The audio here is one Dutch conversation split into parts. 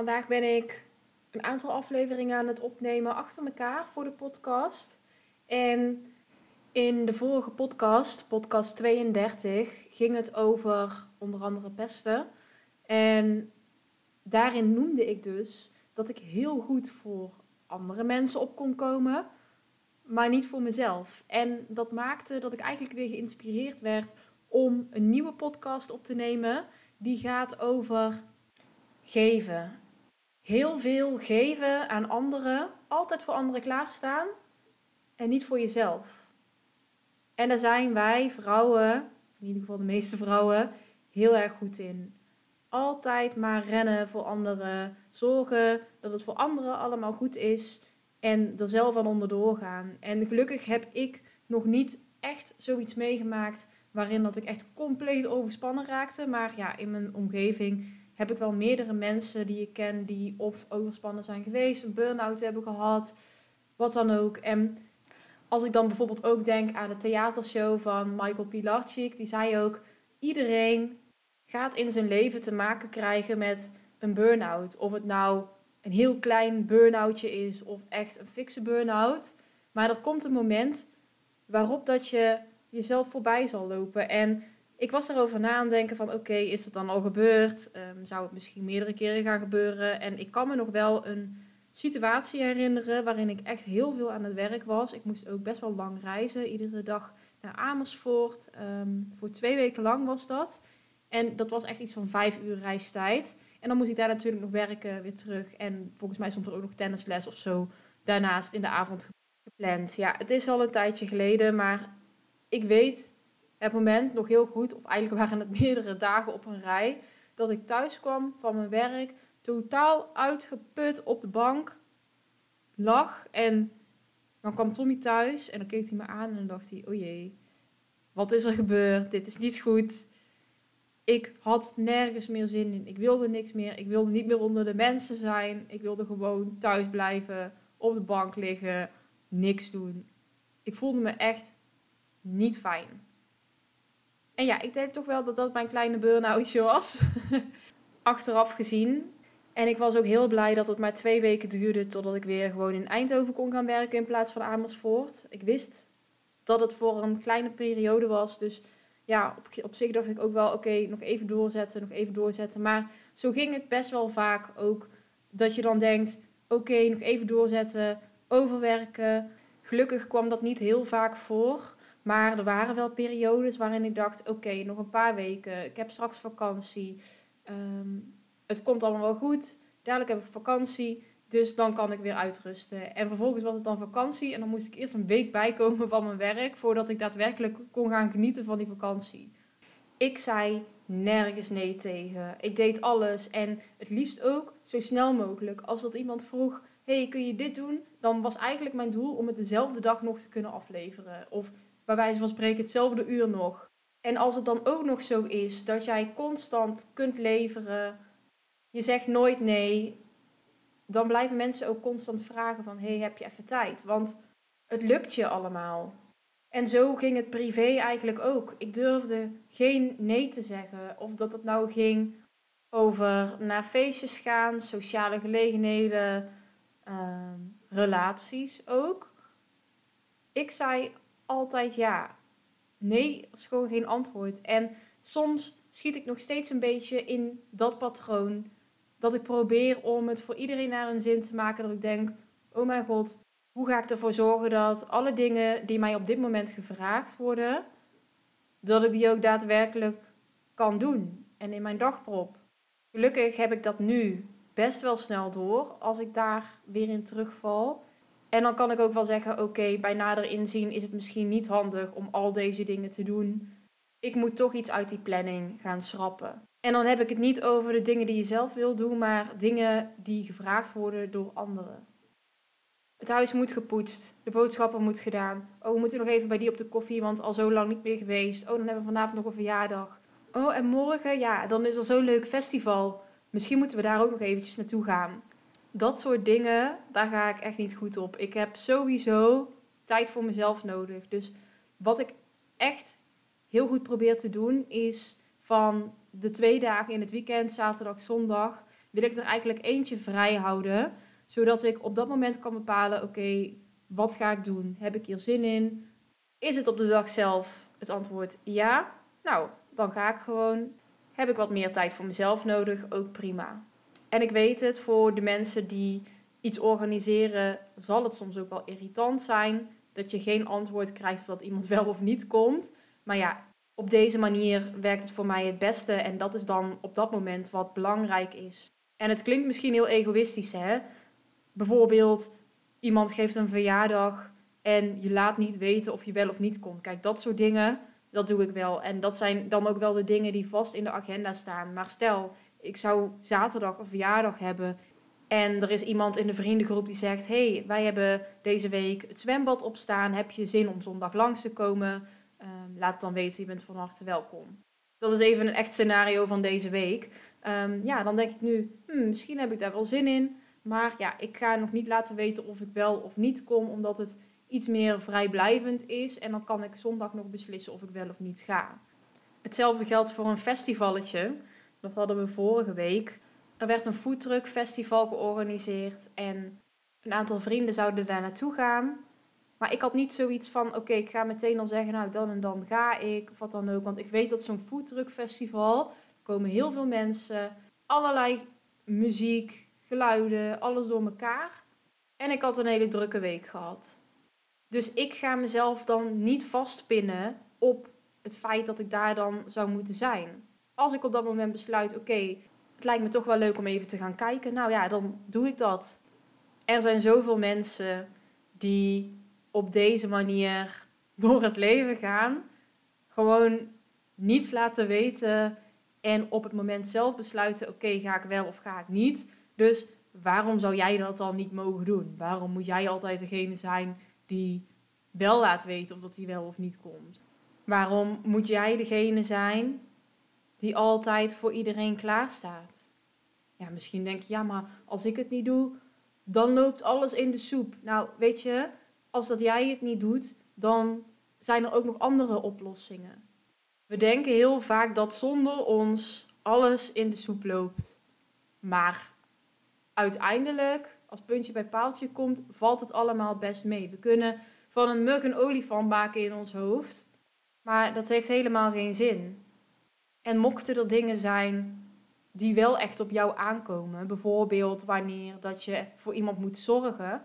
Vandaag ben ik een aantal afleveringen aan het opnemen achter elkaar voor de podcast. En in de vorige podcast, podcast 32, ging het over onder andere pesten. En daarin noemde ik dus dat ik heel goed voor andere mensen op kon komen, maar niet voor mezelf. En dat maakte dat ik eigenlijk weer geïnspireerd werd om een nieuwe podcast op te nemen. Die gaat over geven. Heel veel geven aan anderen, altijd voor anderen klaarstaan en niet voor jezelf. En daar zijn wij vrouwen, in ieder geval de meeste vrouwen, heel erg goed in. Altijd maar rennen voor anderen, zorgen dat het voor anderen allemaal goed is en er zelf aan onderdoor gaan. En gelukkig heb ik nog niet echt zoiets meegemaakt waarin dat ik echt compleet overspannen raakte. Maar ja, in mijn omgeving heb ik wel meerdere mensen die ik ken die of overspannen zijn geweest, een burn-out hebben gehad, wat dan ook. En als ik dan bijvoorbeeld ook denk aan de theatershow van Michael Pilarczyk, die zei ook: iedereen gaat in zijn leven te maken krijgen met een burn-out. Of het nou een heel klein burn-outje is of echt een fikse burn-out. Maar er komt een moment waarop dat je jezelf voorbij zal lopen. En ik was daarover na aan denken van oké, is het dan al gebeurd? Um, zou het misschien meerdere keren gaan gebeuren? En ik kan me nog wel een situatie herinneren waarin ik echt heel veel aan het werk was. Ik moest ook best wel lang reizen, iedere dag naar Amersfoort. Ehm, voor twee weken lang was dat. En dat was echt iets van vijf uur reistijd. En dan moest ik daar natuurlijk nog werken, weer terug. En volgens mij stond er ook nog tennisles of zo daarnaast in de avond gepland. Ja, het is al een tijdje geleden, maar ik weet het moment nog heel goed, of eigenlijk waren het meerdere dagen op een rij, dat ik thuis kwam van mijn werk, totaal uitgeput op de bank lag. En dan kwam Tommy thuis en dan keek hij me aan en dan dacht hij, oh jee, wat is er gebeurd? Dit is niet goed. Ik had nergens meer zin in. Ik wilde niks meer. Ik wilde niet meer onder de mensen zijn. Ik wilde gewoon thuis blijven, op de bank liggen, niks doen. Ik voelde me echt niet fijn. En ja, ik denk toch wel dat dat mijn kleine burn-outje was. Achteraf gezien. En ik was ook heel blij dat het maar twee weken duurde totdat ik weer gewoon in Eindhoven kon gaan werken in plaats van Amersfoort. Ik wist dat het voor een kleine periode was. Dus ja, op, op zich dacht ik ook wel, oké, nog even doorzetten, nog even doorzetten. Maar zo ging het best wel vaak ook. Dat je dan denkt, oké, nog even doorzetten, overwerken. Gelukkig kwam dat niet heel vaak voor. Maar er waren wel periodes waarin ik dacht: oké, nog een paar weken. Ik heb straks vakantie. Ehm, het komt allemaal wel goed. Dadelijk heb ik vakantie. Dus dan kan ik weer uitrusten. En vervolgens was het dan vakantie. En dan moest ik eerst een week bijkomen van mijn werk. Voordat ik daadwerkelijk kon gaan genieten van die vakantie. Ik zei nergens nee tegen. Ik deed alles. En het liefst ook zo snel mogelijk. Als dat iemand vroeg: hey, kun je dit doen? Dan was eigenlijk mijn doel om het dezelfde dag nog te kunnen afleveren. Of bij wijze van spreken hetzelfde uur nog. En als het dan ook nog zo is dat jij constant kunt leveren, je zegt nooit nee, dan blijven mensen ook constant vragen van, hey, heb je even tijd? Want het lukt je allemaal. En zo ging het privé eigenlijk ook. Ik durfde geen nee te zeggen. Of dat het nou ging over naar feestjes gaan, sociale gelegenheden, uh, relaties ook. Ik zei altijd ja. Nee is gewoon geen antwoord. En soms schiet ik nog steeds een beetje in dat patroon. Dat ik probeer om het voor iedereen naar een zin te maken. Dat ik denk, oh mijn god, hoe ga ik ervoor zorgen dat alle dingen die mij op dit moment gevraagd worden, dat ik die ook daadwerkelijk kan doen. En in mijn dagprop. Gelukkig heb ik dat nu best wel snel door als ik daar weer in terugval. En dan kan ik ook wel zeggen: oké, bij nader inzien is het misschien niet handig om al deze dingen te doen. Ik moet toch iets uit die planning gaan schrappen. En dan heb ik het niet over de dingen die je zelf wil doen, maar dingen die gevraagd worden door anderen. Het huis moet gepoetst, de boodschappen moet gedaan. Oh, we moeten nog even bij die op de koffie, want al zo lang niet meer geweest. Oh, dan hebben we vanavond nog een verjaardag. Oh, en morgen, ja, dan is er zo'n leuk festival. Misschien moeten we daar ook nog eventjes naartoe gaan dat soort dingen, daar ga ik echt niet goed op. Ik heb sowieso tijd voor mezelf nodig. Dus wat ik echt heel goed probeer te doen, is van de twee dagen in het weekend, zaterdag, zondag, wil ik er eigenlijk eentje vrij houden, zodat ik op dat moment kan bepalen: oké, wat ga ik doen? Heb ik hier zin in? Is het op de dag zelf het antwoord ja? Nou, dan ga ik gewoon. Heb ik wat meer tijd voor mezelf nodig? Ook prima. En ik weet het, voor de mensen die iets organiseren, zal het soms ook wel irritant zijn dat je geen antwoord krijgt of dat iemand wel of niet komt. Maar ja, op deze manier werkt het voor mij het beste en dat is dan op dat moment wat belangrijk is. En het klinkt misschien heel egoïstisch, hè? Bijvoorbeeld, iemand geeft een verjaardag en je laat niet weten of je wel of niet komt. Kijk, dat soort dingen, dat doe ik wel. En dat zijn dan ook wel de dingen die vast in de agenda staan. Maar stel, ik zou zaterdag een verjaardag hebben en er is iemand in de vriendengroep die zegt: hey, wij hebben deze week het zwembad opstaan. Heb je zin om zondag langs te komen? Um, laat dan weten, je bent van harte welkom. Dat is even een echt scenario van deze week. Um, ja, dan denk ik nu, hmm, misschien heb ik daar wel zin in. Maar ja, ik ga nog niet laten weten of ik wel of niet kom, omdat het iets meer vrijblijvend is. En dan kan ik zondag nog beslissen of ik wel of niet ga. Hetzelfde geldt voor een festivalletje. Dat hadden we vorige week. Er werd een foodtruck festival georganiseerd en een aantal vrienden zouden daar naartoe gaan. Maar ik had niet zoiets van, oké, ik ga meteen al zeggen, nou dan en dan ga ik, of wat dan ook. Want ik weet dat zo'n foodtruck festival, komen heel veel mensen, allerlei muziek, geluiden, alles door elkaar. En ik had een hele drukke week gehad. Dus ik ga mezelf dan niet vastpinnen op het feit dat ik daar dan zou moeten zijn. Als ik op dat moment besluit, oké, het lijkt me toch wel leuk om even te gaan kijken. Nou ja, dan doe ik dat. Er zijn zoveel mensen die op deze manier door het leven gaan. Gewoon niets laten weten en op het moment zelf besluiten: oké, ga ik wel of ga ik niet. Dus waarom zou jij dat dan niet mogen doen? Waarom moet jij altijd degene zijn die wel laat weten of dat hij wel of niet komt? Waarom moet jij degene zijn die altijd voor iedereen klaar staat? Ja, misschien denk je, ja, maar als ik het niet doe, dan loopt alles in de soep. Nou, weet je, als dat jij het niet doet, dan zijn er ook nog andere oplossingen. We denken heel vaak dat zonder ons alles in de soep loopt. Maar uiteindelijk, als puntje bij paaltje komt, valt het allemaal best mee. We kunnen van een mug een olifant maken in ons hoofd, maar dat heeft helemaal geen zin. En mochten er dingen zijn die wel echt op jou aankomen, bijvoorbeeld wanneer dat je voor iemand moet zorgen,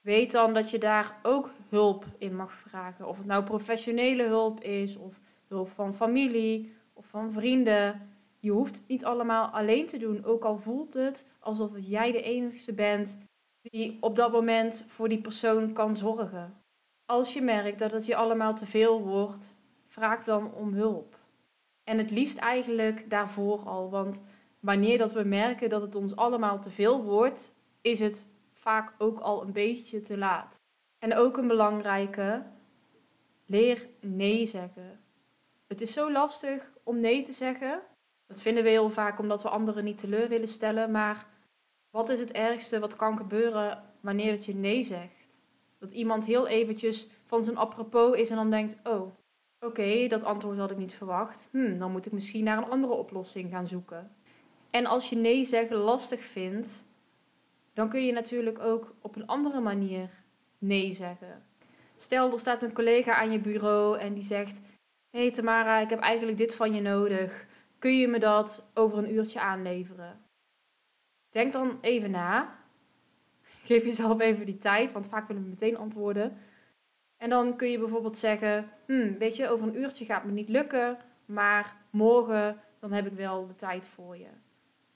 weet dan dat je daar ook hulp in mag vragen. Of het nou professionele hulp is, of hulp van familie of van vrienden. Je hoeft het niet allemaal alleen te doen, ook al voelt het alsof jij de enige bent die op dat moment voor die persoon kan zorgen. Als je merkt dat het je allemaal te veel wordt, vraag dan om hulp. En het liefst eigenlijk daarvoor al, want wanneer dat we merken dat het ons allemaal te veel wordt, is het vaak ook al een beetje te laat. En ook een belangrijke, leer nee zeggen. Het is zo lastig om nee te zeggen. Dat vinden we heel vaak omdat we anderen niet teleur willen stellen. Maar wat is het ergste wat kan gebeuren wanneer dat je nee zegt? Dat iemand heel eventjes van zijn apropos is en dan denkt: Oh, oké, dat antwoord had ik niet verwacht. Hm, dan moet ik misschien naar een andere oplossing gaan zoeken. En als je nee zeggen lastig vindt, dan kun je natuurlijk ook op een andere manier nee zeggen. Stel, er staat een collega aan je bureau en die zegt: hey Tamara, ik heb eigenlijk dit van je nodig. Kun je me dat over een uurtje aanleveren? Denk dan even na. Geef jezelf even die tijd, want vaak willen we meteen antwoorden. En dan kun je bijvoorbeeld zeggen: hm, Weet je, over een uurtje gaat me niet lukken, maar morgen dan heb ik wel de tijd voor je.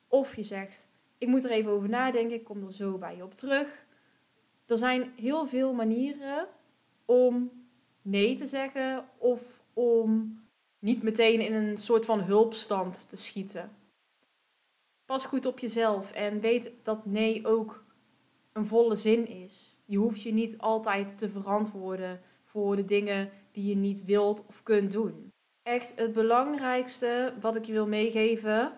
Of je zegt: Ik moet er even over nadenken, ik kom er zo bij je op terug. Er zijn heel veel manieren om nee te zeggen of om niet meteen in een soort van hulpstand te schieten. Pas goed op jezelf en weet dat nee ook een volle zin is. Je hoeft je niet altijd te verantwoorden voor de dingen die je niet wilt of kunt doen. Echt het belangrijkste wat ik je wil meegeven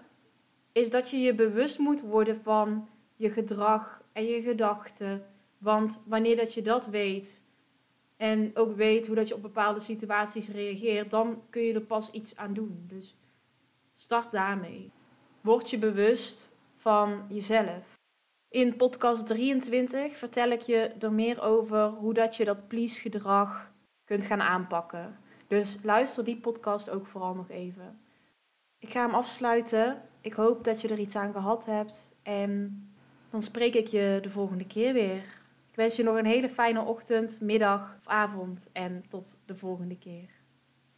is dat je je bewust moet worden van je gedrag en je gedachten. Want wanneer dat je dat weet en ook weet hoe dat je op bepaalde situaties reageert, dan kun je er pas iets aan doen. Dus start daarmee. Word je bewust van jezelf. In podcast 23 vertel ik je er meer over hoe dat je dat please gedrag kunt gaan aanpakken. Dus luister die podcast ook vooral nog even. Ik ga hem afsluiten. Ik hoop dat je er iets aan gehad hebt. En dan spreek ik je de volgende keer weer. Ik wens je nog een hele fijne ochtend, middag of avond. En tot de volgende keer.